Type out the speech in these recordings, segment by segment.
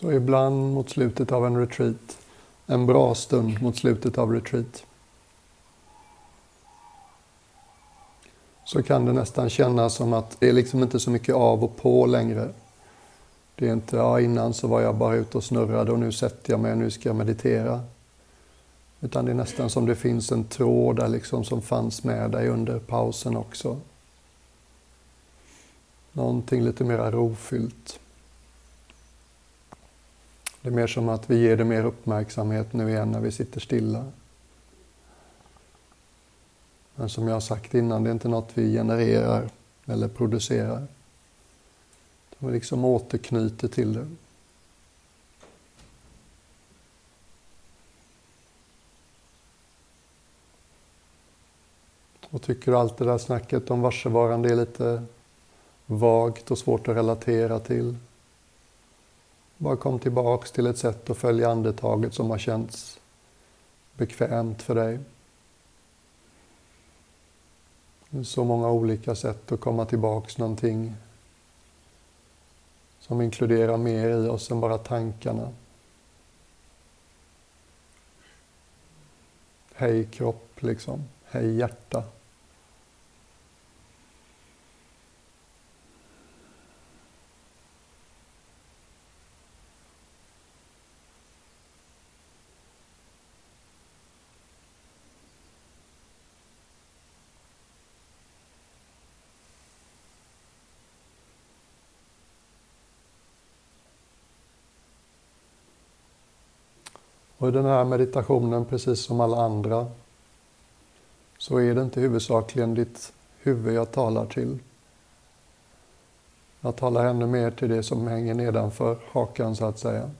Så ibland mot slutet av en retreat, en bra stund mot slutet av retreat, så kan det nästan kännas som att det är liksom inte så mycket av och på längre. Det är inte, ja innan så var jag bara ute och snurrade och nu sätter jag mig och nu ska jag meditera. Utan det är nästan som det finns en tråd där liksom som fanns med dig under pausen också. Någonting lite mera rofyllt. Det är mer som att vi ger det mer uppmärksamhet nu igen när vi sitter stilla. Men som jag har sagt innan, det är inte något vi genererar eller producerar. Vi liksom återknyter till det. Och tycker allt det där snacket om varsevarande är lite vagt och svårt att relatera till. Bara kom tillbaks till ett sätt att följa andetaget som har känts bekvämt för dig. Det är så många olika sätt att komma tillbaks någonting som inkluderar mer i oss än bara tankarna. Hej kropp, liksom. Hej hjärta. Och i den här meditationen, precis som alla andra, så är det inte huvudsakligen ditt huvud jag talar till. Jag talar ännu mer till det som hänger nedanför hakan, så att säga.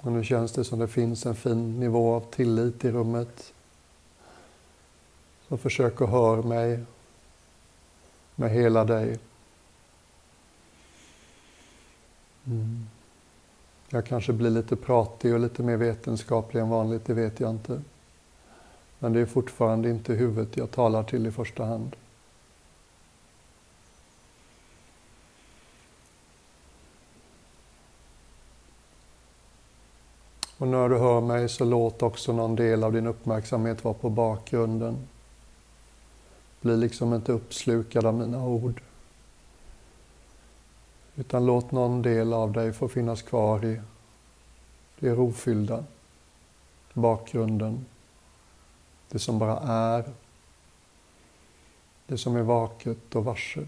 Och nu känns det som det finns en fin nivå av tillit i rummet. Så försök att höra mig med hela dig. Mm. Jag kanske blir lite pratig och lite mer vetenskaplig än vanligt, det vet jag inte. Men det är fortfarande inte huvudet jag talar till i första hand. Och när du hör mig så låt också någon del av din uppmärksamhet vara på bakgrunden. Bli liksom inte uppslukad av mina ord. Utan låt någon del av dig få finnas kvar i det rofyllda, bakgrunden, det som bara är, det som är vaket och varse.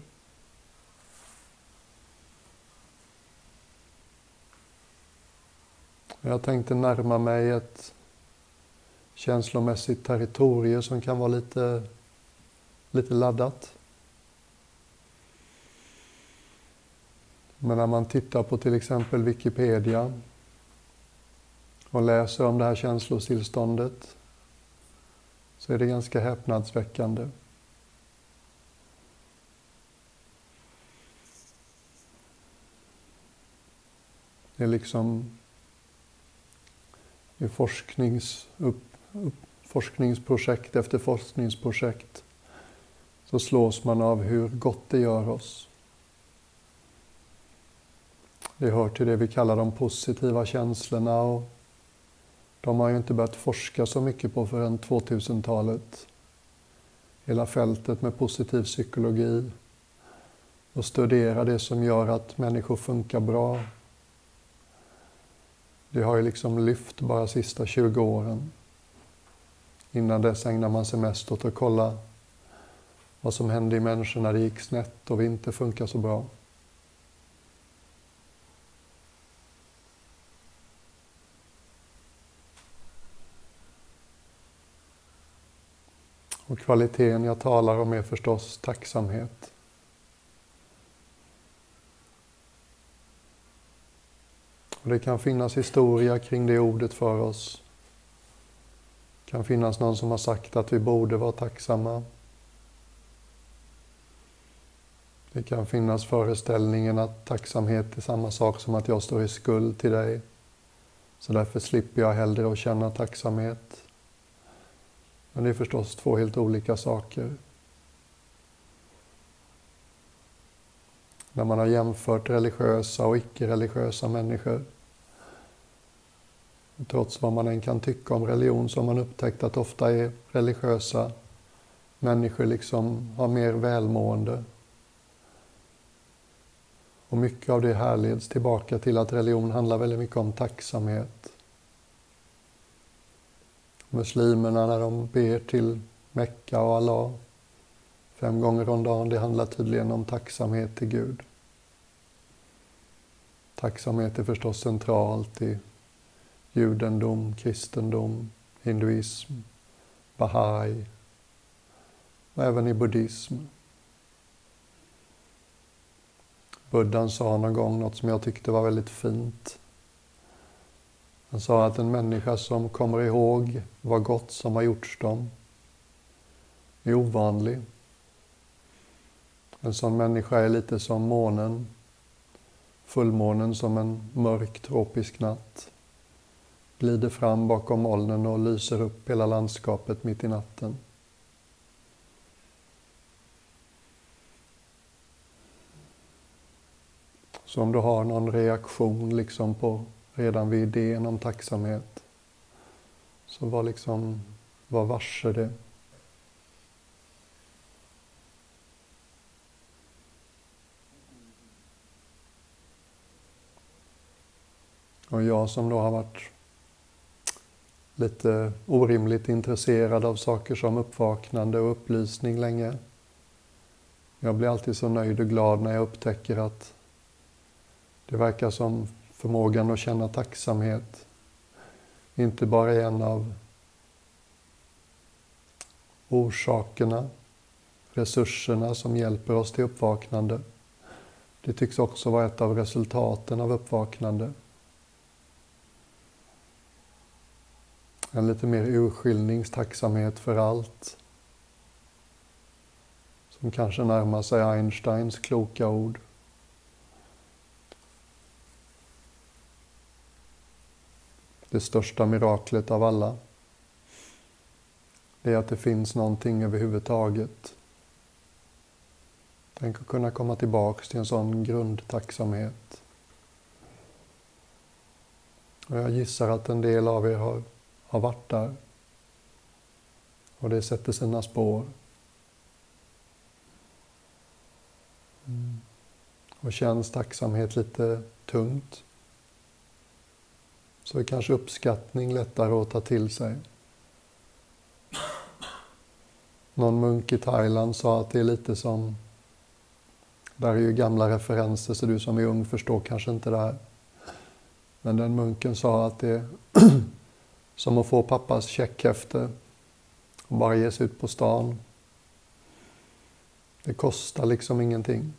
Jag tänkte närma mig ett känslomässigt territorium som kan vara lite, lite laddat. Men när man tittar på till exempel Wikipedia och läser om det här känslotillståndet så är det ganska häpnadsväckande. Det är liksom i forsknings, upp, upp, forskningsprojekt efter forskningsprojekt så slås man av hur gott det gör oss. Det hör till det vi kallar de positiva känslorna och de har ju inte börjat forska så mycket på förrän 2000-talet. Hela fältet med positiv psykologi och studera det som gör att människor funkar bra. Det har ju liksom lyft bara sista 20 åren. Innan dess ägnar man sig mest åt att kolla vad som hände i människor när det gick snett och vi inte funkar så bra. Och kvaliteten jag talar om är förstås tacksamhet. Och det kan finnas historia kring det ordet för oss. Det kan finnas någon som har sagt att vi borde vara tacksamma. Det kan finnas föreställningen att tacksamhet är samma sak som att jag står i skuld till dig. Så därför slipper jag hellre att känna tacksamhet. Men det är förstås två helt olika saker. När man har jämfört religiösa och icke-religiösa människor. Trots vad man än kan tycka om religion så har man upptäckt att ofta är religiösa människor liksom har mer välmående. Och mycket av det härleds tillbaka till att religion handlar väldigt mycket om tacksamhet. Muslimerna när de ber till Mecka och Allah fem gånger om dagen, det handlar tydligen om tacksamhet till Gud. Tacksamhet är förstås centralt i judendom, kristendom, hinduism, bahai och även i buddhism. Buddhan sa någon gång något som jag tyckte var väldigt fint. Han sa att en människa som kommer ihåg vad gott som har gjorts dem är ovanlig. En sån människa är lite som månen, fullmånen som en mörk tropisk natt. Glider fram bakom molnen och lyser upp hela landskapet mitt i natten. Så om du har någon reaktion liksom på redan vid idén om tacksamhet, så var liksom, var varse det. Och jag som då har varit lite orimligt intresserad av saker som uppvaknande och upplysning länge. Jag blir alltid så nöjd och glad när jag upptäcker att det verkar som förmågan att känna tacksamhet inte bara är en av orsakerna, resurserna som hjälper oss till uppvaknande. Det tycks också vara ett av resultaten av uppvaknande. En lite mer urskiljningstacksamhet för allt. Som kanske närmar sig Einsteins kloka ord. Det största miraklet av alla. Det är att det finns någonting överhuvudtaget. Tänk att kunna komma tillbaks till en sån grundtacksamhet. Och jag gissar att en del av er har har varit där. Och det sätter sina spår. Mm. Och känns tacksamhet lite tungt så är kanske uppskattning lättare att ta till sig. Någon munk i Thailand sa att det är lite som... Där är ju gamla referenser så du som är ung förstår kanske inte det här. Men den munken sa att det är som att få pappas checkhäfte och bara ge sig ut på stan. Det kostar liksom ingenting.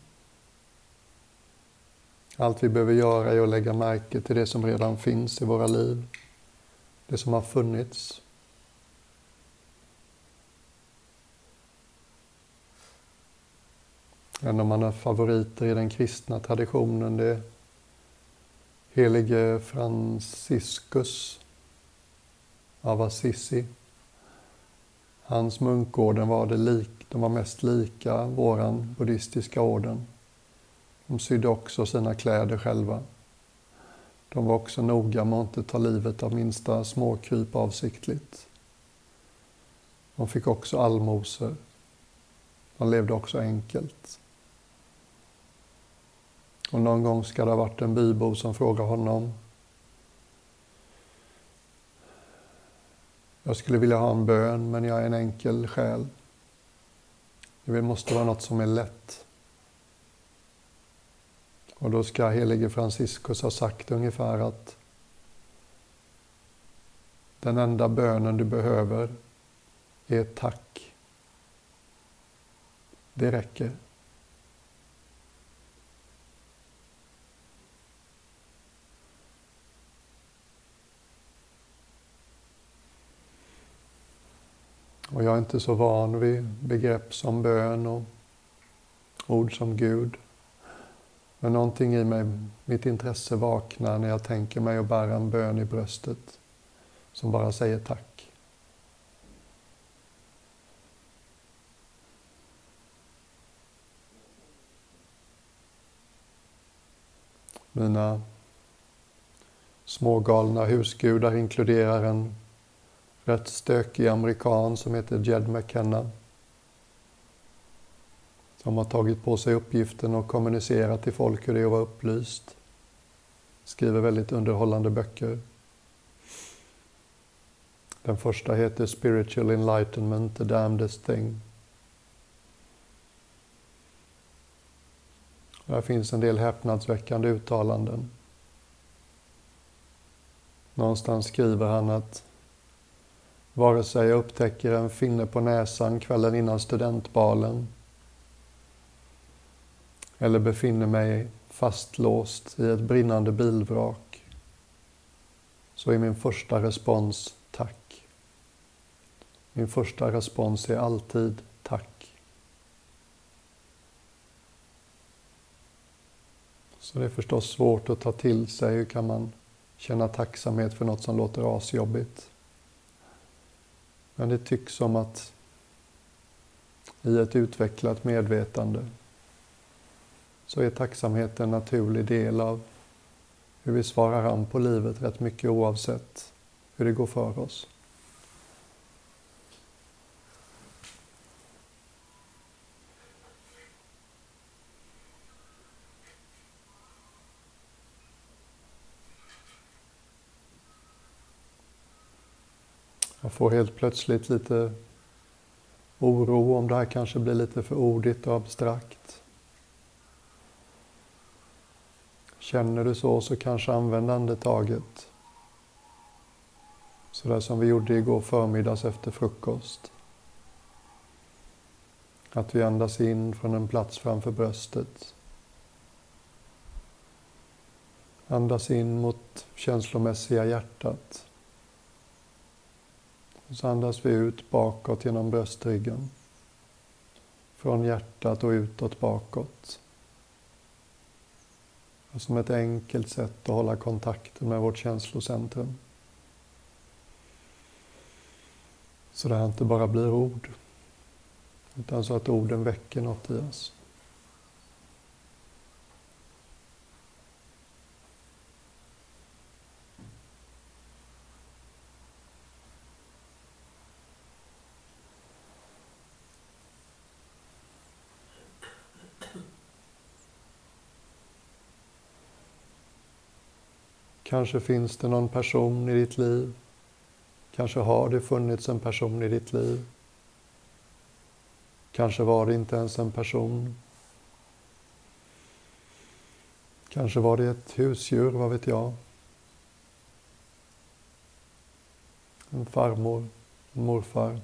Allt vi behöver göra är att lägga märke till det som redan finns i våra liv. Det som har funnits. En av mina favoriter i den kristna traditionen det är helige Franciscus av Assisi. Hans munkorden var, det lik, de var mest lika våran buddhistiska orden. De sydde också sina kläder själva. De var också noga med att inte ta livet av minsta småkryp avsiktligt. De fick också allmosor. De levde också enkelt. Och någon gång ska det ha varit en bybo som frågade honom Jag skulle vilja ha en bön, men jag är en enkel själ. Det måste vara något som är lätt. Och då ska helige Franciscus ha sagt ungefär att den enda bönen du behöver är tack. Det räcker. Och jag är inte så van vid begrepp som bön och ord som Gud. Men någonting i mig, mitt intresse vaknar när jag tänker mig att bära en bön i bröstet som bara säger tack. Mina smågalna husgudar inkluderar en rätt stökig amerikan som heter Jed McKenna. Som har tagit på sig uppgiften att kommunicera till folk hur det är att vara upplyst. Skriver väldigt underhållande böcker. Den första heter Spiritual Enlightenment, the damnedest thing. Där finns en del häpnadsväckande uttalanden. Någonstans skriver han att vare sig jag upptäcker en finne på näsan kvällen innan studentbalen eller befinner mig fastlåst i ett brinnande bilvrak så är min första respons tack. Min första respons är alltid tack. Så det är förstås svårt att ta till sig. Hur kan man känna tacksamhet för något som låter asjobbigt? Men det tycks som att i ett utvecklat medvetande så är tacksamhet en naturlig del av hur vi svarar an på livet rätt mycket oavsett hur det går för oss. Jag får helt plötsligt lite oro om det här kanske blir lite för ordigt och abstrakt. Känner du så, så kanske använd andetaget. Sådär som vi gjorde igår förmiddags efter frukost. Att vi andas in från en plats framför bröstet. Andas in mot känslomässiga hjärtat. Och så andas vi ut bakåt genom bröstryggen. Från hjärtat och utåt bakåt. Som ett enkelt sätt att hålla kontakten med vårt känslocentrum. Så det här inte bara blir ord, utan så att orden väcker något i oss. Kanske finns det någon person i ditt liv. Kanske har det funnits en person i ditt liv. Kanske var det inte ens en person. Kanske var det ett husdjur, vad vet jag. En farmor, en morfar,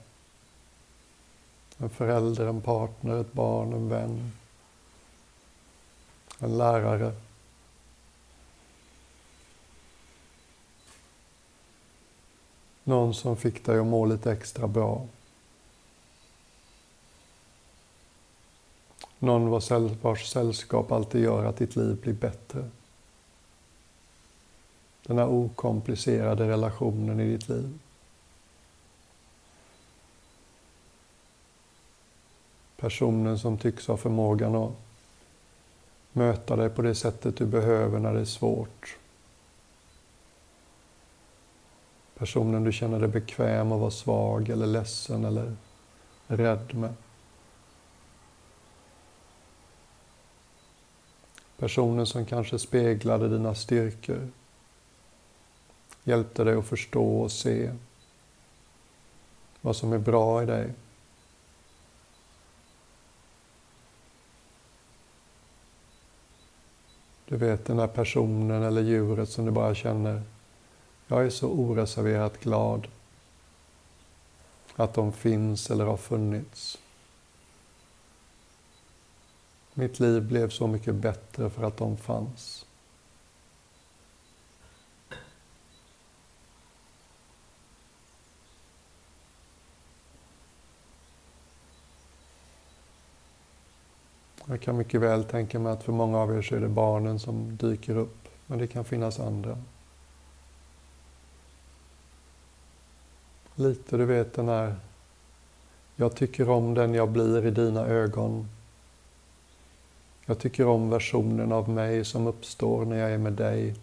en förälder, en partner, ett barn, en vän, en lärare. Någon som fick dig att må lite extra bra. Någon vars sällskap alltid gör att ditt liv blir bättre. Den här okomplicerade relationen i ditt liv. Personen som tycks ha förmågan att möta dig på det sättet du behöver när det är svårt. Personen du känner dig bekväm att vara svag eller ledsen eller rädd med. Personen som kanske speglade dina styrkor. Hjälpte dig att förstå och se vad som är bra i dig. Du vet den här personen eller djuret som du bara känner jag är så oreserverat glad att de finns eller har funnits. Mitt liv blev så mycket bättre för att de fanns. Jag kan mycket väl tänka mig att för många av er så är det barnen som dyker upp, men det kan finnas andra. Lite, du vet den här, jag tycker om den jag blir i dina ögon. Jag tycker om versionen av mig som uppstår när jag är med dig.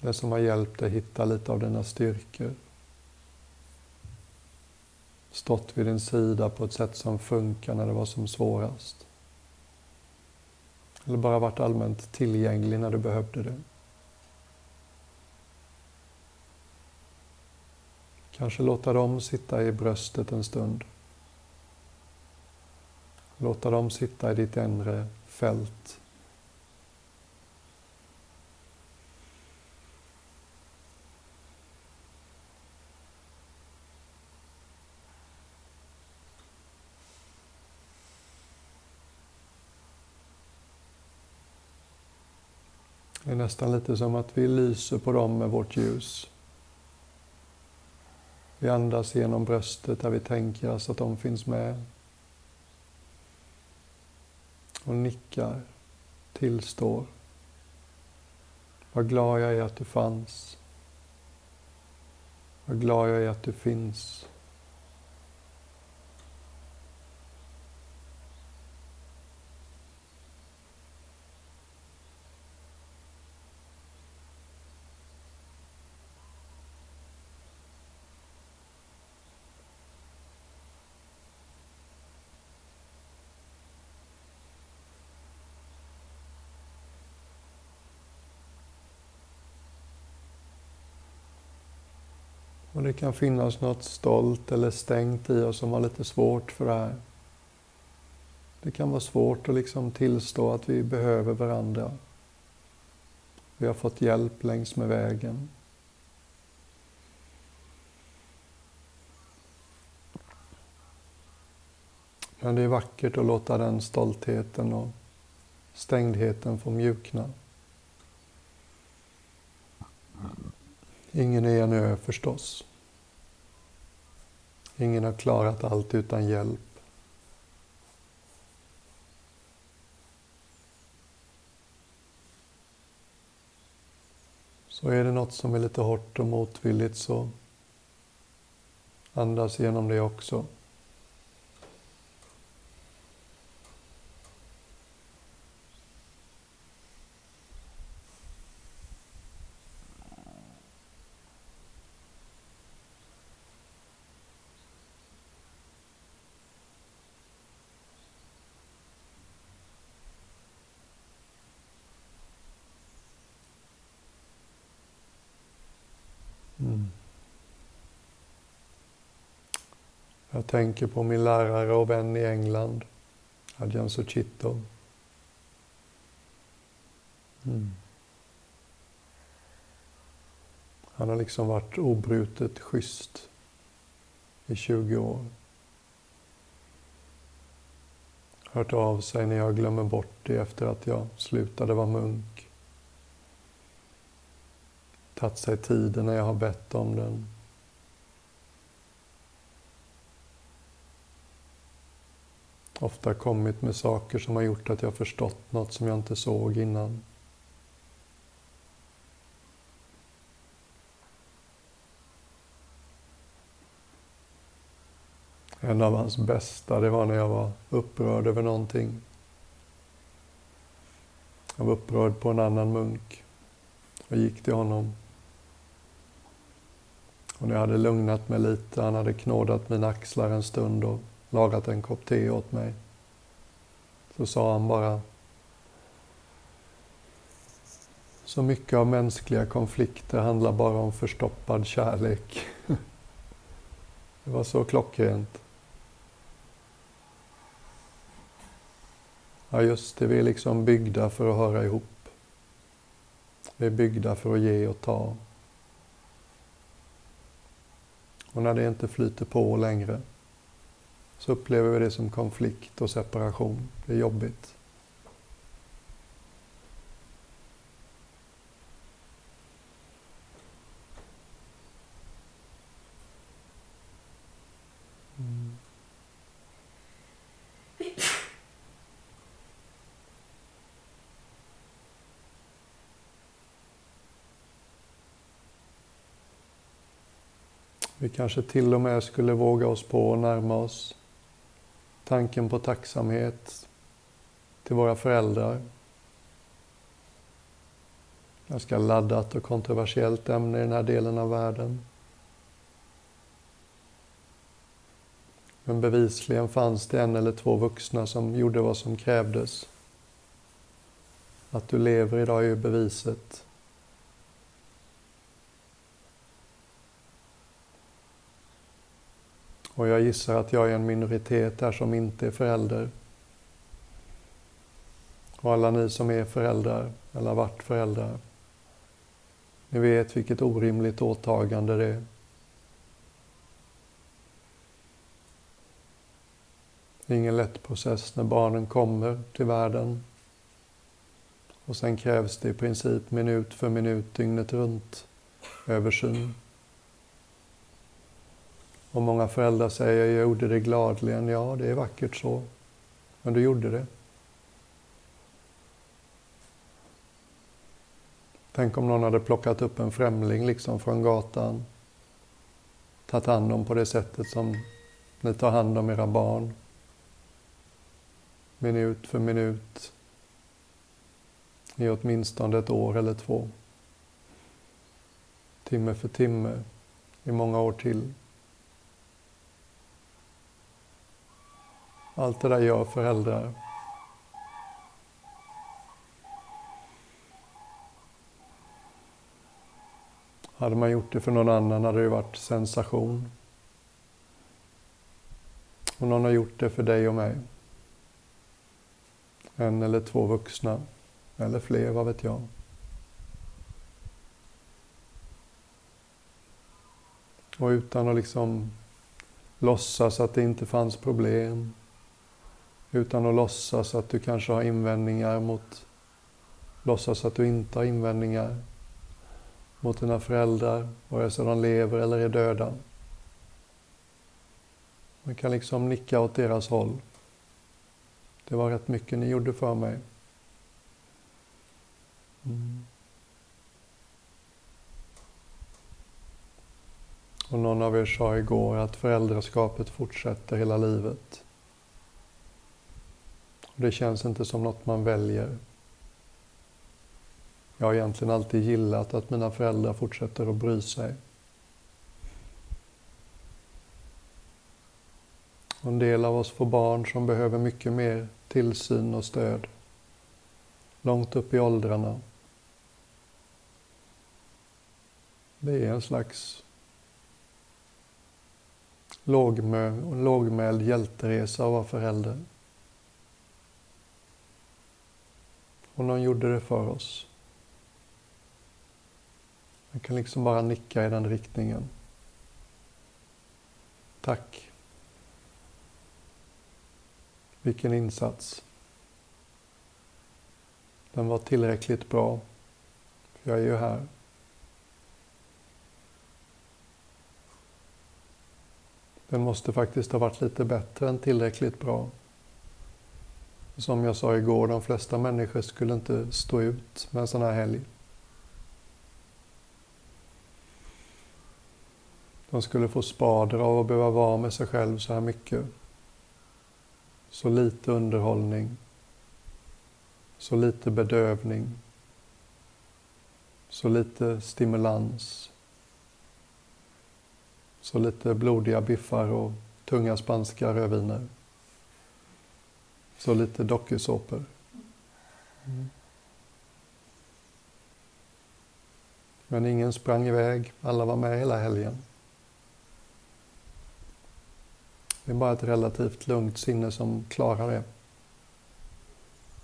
Det som har hjälpt dig hitta lite av dina styrkor. Stått vid din sida på ett sätt som funkar när det var som svårast. Eller bara varit allmänt tillgänglig när du behövde det. Kanske låta dem sitta i bröstet en stund. Låta dem sitta i ditt inre fält. Det är nästan lite som att vi lyser på dem med vårt ljus. Vi andas genom bröstet där vi tänker oss att de finns med. Och nickar, tillstår. Vad glad jag är att du fanns. Vad glad jag är att du finns. Det kan finnas något stolt eller stängt i oss som har lite svårt för det här. Det kan vara svårt att liksom tillstå att vi behöver varandra. Vi har fått hjälp längs med vägen. Men det är vackert att låta den stoltheten och stängdheten få mjukna. Ingen är en ö förstås. Ingen har klarat allt utan hjälp. Så är det något som är lite hårt och motvilligt så andas genom det också. Tänker på min lärare och vän i England, Adjan Suchito. Mm. Han har liksom varit obrutet schysst i 20 år. Hört av sig när jag glömmer bort det efter att jag slutade vara munk. Tagit sig tiden när jag har bett om den. Ofta kommit med saker som har gjort att jag förstått något som jag inte såg innan. En av hans bästa, det var när jag var upprörd över någonting. Jag var upprörd på en annan munk och gick till honom. Och när jag hade lugnat mig lite, han hade knådat mina axlar en stund och lagat en kopp te åt mig. Så sa han bara Så mycket av mänskliga konflikter handlar bara om förstoppad kärlek. Det var så klockrent. Ja, just det, vi är liksom byggda för att höra ihop. Vi är byggda för att ge och ta. Och när det inte flyter på längre, så upplever vi det som konflikt och separation. Det är jobbigt. Mm. Vi kanske till och med skulle våga oss på att närma oss Tanken på tacksamhet till våra föräldrar. Ganska laddat och kontroversiellt ämne i den här delen av världen. Men bevisligen fanns det en eller två vuxna som gjorde vad som krävdes. Att du lever idag är ju beviset. Och jag gissar att jag är en minoritet här som inte är förälder. Och alla ni som är föräldrar, eller har varit föräldrar, ni vet vilket orimligt åtagande det är. Det är ingen lätt process när barnen kommer till världen. Och sen krävs det i princip minut för minut, dygnet runt översyn. Och många föräldrar säger, jag gjorde det gladligen. Ja, det är vackert så. Men du gjorde det. Tänk om någon hade plockat upp en främling liksom från gatan. Tagit hand om på det sättet som ni tar hand om era barn. Minut för minut. I åtminstone ett år eller två. Timme för timme. I många år till. Allt det där gör föräldrar. Hade man gjort det för någon annan hade det varit sensation. Och någon har gjort det för dig och mig. En eller två vuxna, eller fler, vad vet jag. Och utan att liksom låtsas att det inte fanns problem, utan att låtsas att du kanske har invändningar mot, låtsas att du inte har invändningar mot dina föräldrar, vare sig de lever eller är döda. Man kan liksom nicka åt deras håll. Det var rätt mycket ni gjorde för mig. Mm. Och någon av er sa igår att föräldraskapet fortsätter hela livet. Det känns inte som något man väljer. Jag har egentligen alltid gillat att mina föräldrar fortsätter att bry sig. Och en del av oss får barn som behöver mycket mer tillsyn och stöd. Långt upp i åldrarna. Det är en slags lågmäld hjälteresa att vara förälder. Och någon gjorde det för oss. Man kan liksom bara nicka i den riktningen. Tack. Vilken insats. Den var tillräckligt bra. För jag är ju här. Den måste faktiskt ha varit lite bättre än tillräckligt bra. Som jag sa igår, de flesta människor skulle inte stå ut med en sån här helg. De skulle få spader av att behöva vara med sig själv så här mycket. Så lite underhållning. Så lite bedövning. Så lite stimulans. Så lite blodiga biffar och tunga spanska rödviner. Så lite dokusåpor. Mm. Men ingen sprang iväg, alla var med hela helgen. Det är bara ett relativt lugnt sinne som klarar det.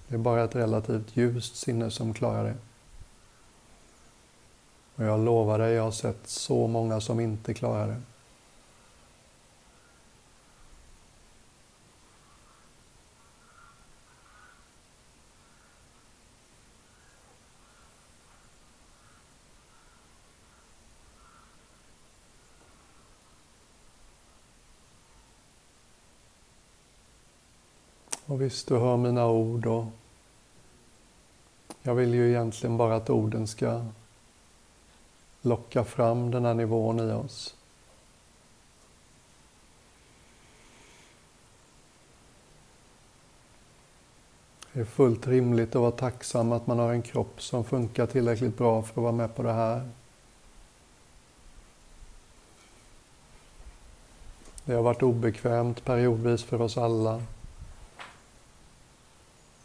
Det är bara ett relativt ljust sinne som klarar det. Och jag lovar dig, jag har sett så många som inte klarar det. Och visst, du hör mina ord och jag vill ju egentligen bara att orden ska locka fram den här nivån i oss. Det är fullt rimligt att vara tacksam att man har en kropp som funkar tillräckligt bra för att vara med på det här. Det har varit obekvämt periodvis för oss alla.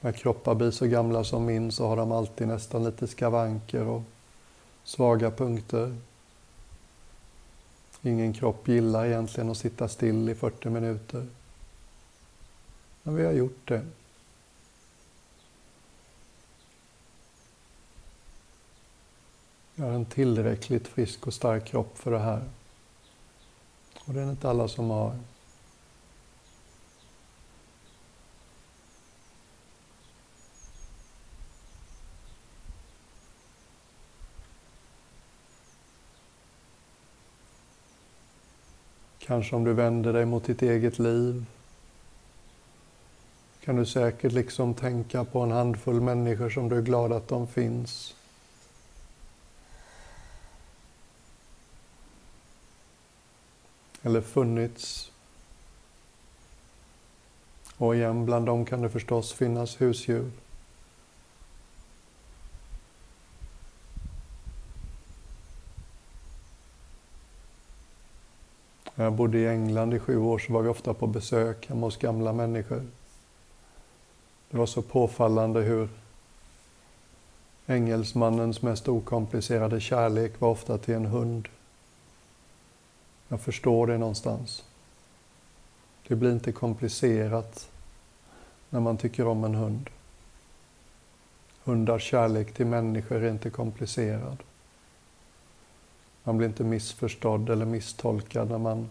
När kroppar blir så gamla som min så har de alltid nästan lite skavanker och svaga punkter. Ingen kropp gillar egentligen att sitta still i 40 minuter. Men vi har gjort det. Jag har en tillräckligt frisk och stark kropp för det här. Och det är inte alla som har. Kanske om du vänder dig mot ditt eget liv kan du säkert liksom tänka på en handfull människor som du är glad att de finns. Eller funnits. Och igen, bland dem kan det förstås finnas husdjur. När jag bodde i England i sju år så var vi ofta på besök hemma hos gamla människor. Det var så påfallande hur engelsmannens mest okomplicerade kärlek var ofta till en hund. Jag förstår det någonstans. Det blir inte komplicerat när man tycker om en hund. Hundars kärlek till människor är inte komplicerad. Man blir inte missförstådd eller misstolkad när man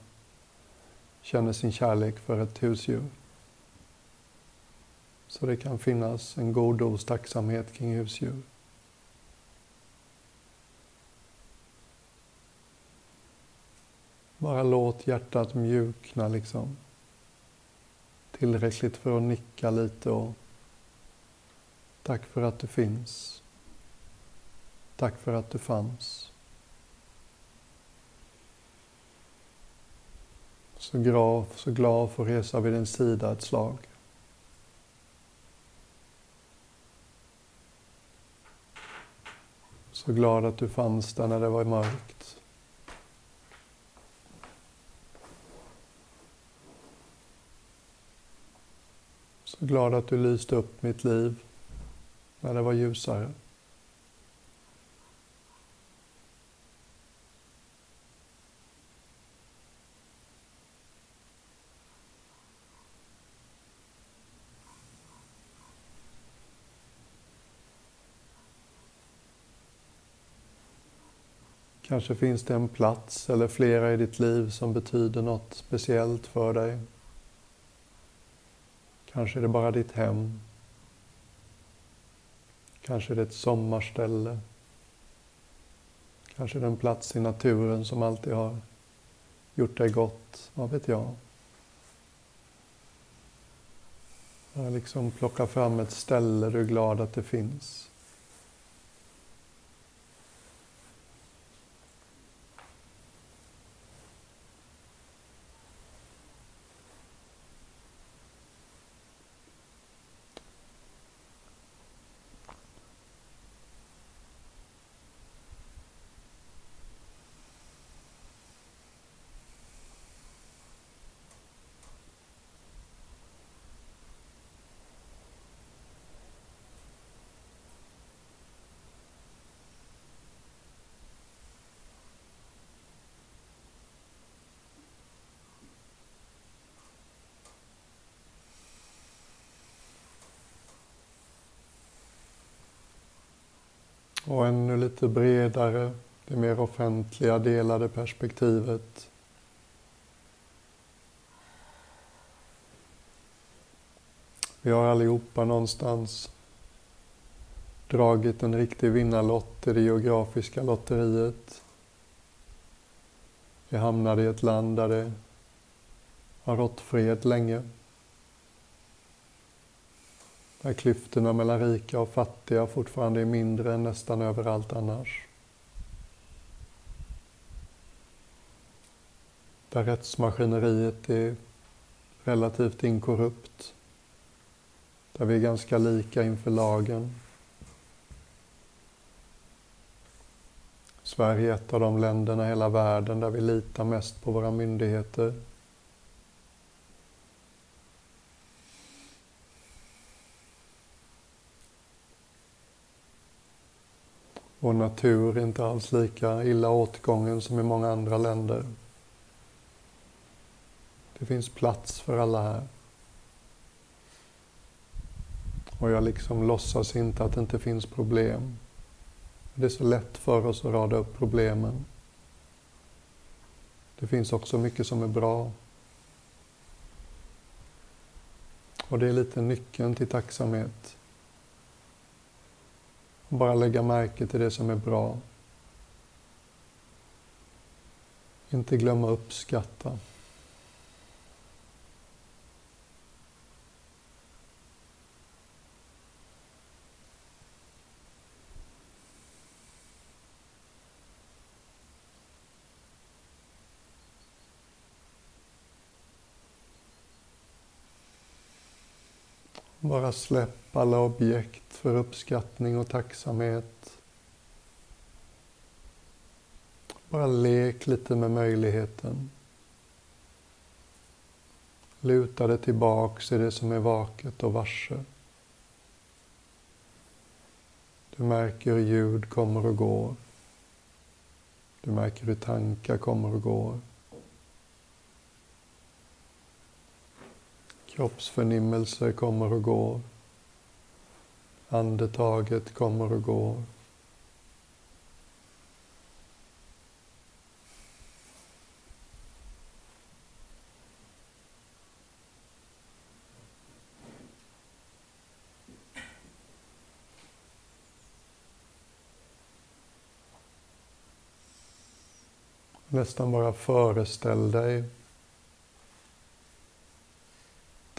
känner sin kärlek för ett husdjur. Så det kan finnas en god dos tacksamhet kring husdjur. Bara låt hjärtat mjukna liksom. Tillräckligt för att nicka lite och tack för att du finns. Tack för att du fanns. Så glad, så glad får resa vid din sida ett slag. Så glad att du fanns där när det var mörkt. Så glad att du lyste upp mitt liv när det var ljusare. Kanske finns det en plats eller flera i ditt liv som betyder något speciellt för dig. Kanske är det bara ditt hem. Kanske är det ett sommarställe. Kanske är det en plats i naturen som alltid har gjort dig gott, vad vet jag. Bara liksom plocka fram ett ställe du är glad att det finns. Och ännu lite bredare, det mer offentliga delade perspektivet. Vi har allihopa någonstans dragit en riktig vinnarlott i det geografiska lotteriet. Vi hamnade i ett land där det har rått fred länge. Där klyftorna mellan rika och fattiga fortfarande är mindre än nästan överallt annars. Där rättsmaskineriet är relativt inkorrupt. Där vi är ganska lika inför lagen. Sverige är ett av de länderna i hela världen där vi litar mest på våra myndigheter. Vår natur är inte alls lika illa åtgången som i många andra länder. Det finns plats för alla här. Och jag liksom låtsas inte att det inte finns problem. Det är så lätt för oss att rada upp problemen. Det finns också mycket som är bra. Och det är lite nyckeln till tacksamhet. Bara lägga märke till det som är bra. Inte glömma uppskatta. Bara släpp alla objekt för uppskattning och tacksamhet. Bara lek lite med möjligheten. Luta dig tillbaks i det som är vaket och varse. Du märker hur ljud kommer och går. Du märker hur tankar kommer och går. Kroppsförnimmelser kommer och går. Andetaget kommer och går. Nästan bara föreställ dig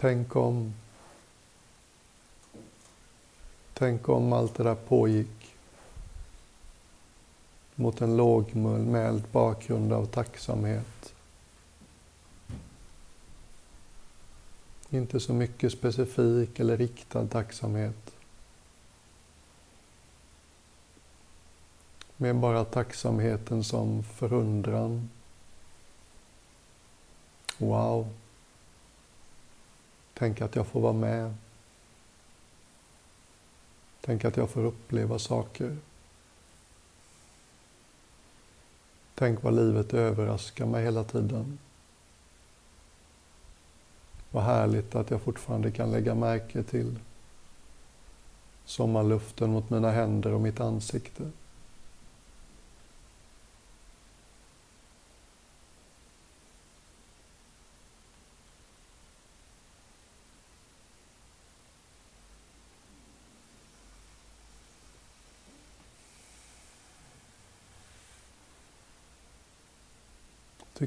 Tänk om, tänk om allt det där pågick mot en lågmäld bakgrund av tacksamhet. Inte så mycket specifik eller riktad tacksamhet. Med bara tacksamheten som förundran. Wow. Tänk att jag får vara med. Tänk att jag får uppleva saker. Tänk vad livet överraskar mig hela tiden. Vad härligt att jag fortfarande kan lägga märke till sommarluften mot mina händer och mitt ansikte.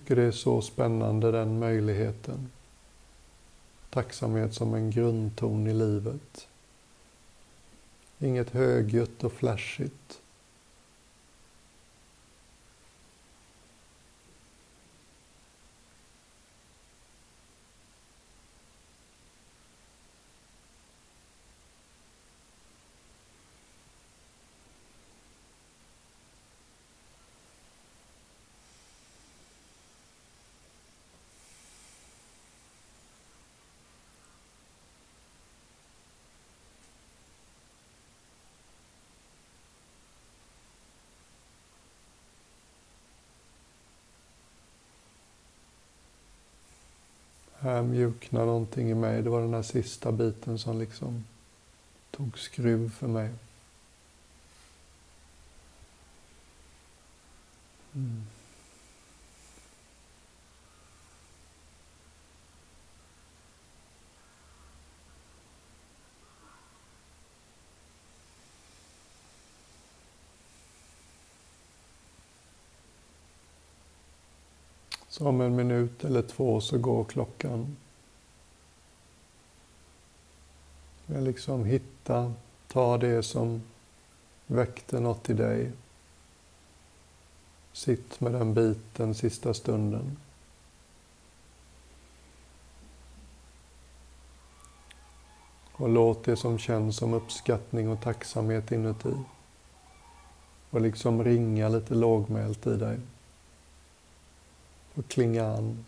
Tycker det är så spännande den möjligheten. Tacksamhet som en grundton i livet. Inget högljutt och flashigt. Här mjuknar någonting i mig. Det var den här sista biten som liksom tog skruv för mig. Mm. Så om en minut eller två så går klockan. Men liksom hitta, ta det som väckte något i dig. Sitt med den biten sista stunden. Och låt det som känns som uppskattning och tacksamhet inuti och liksom ringa lite lågmält i dig. Och klinga an.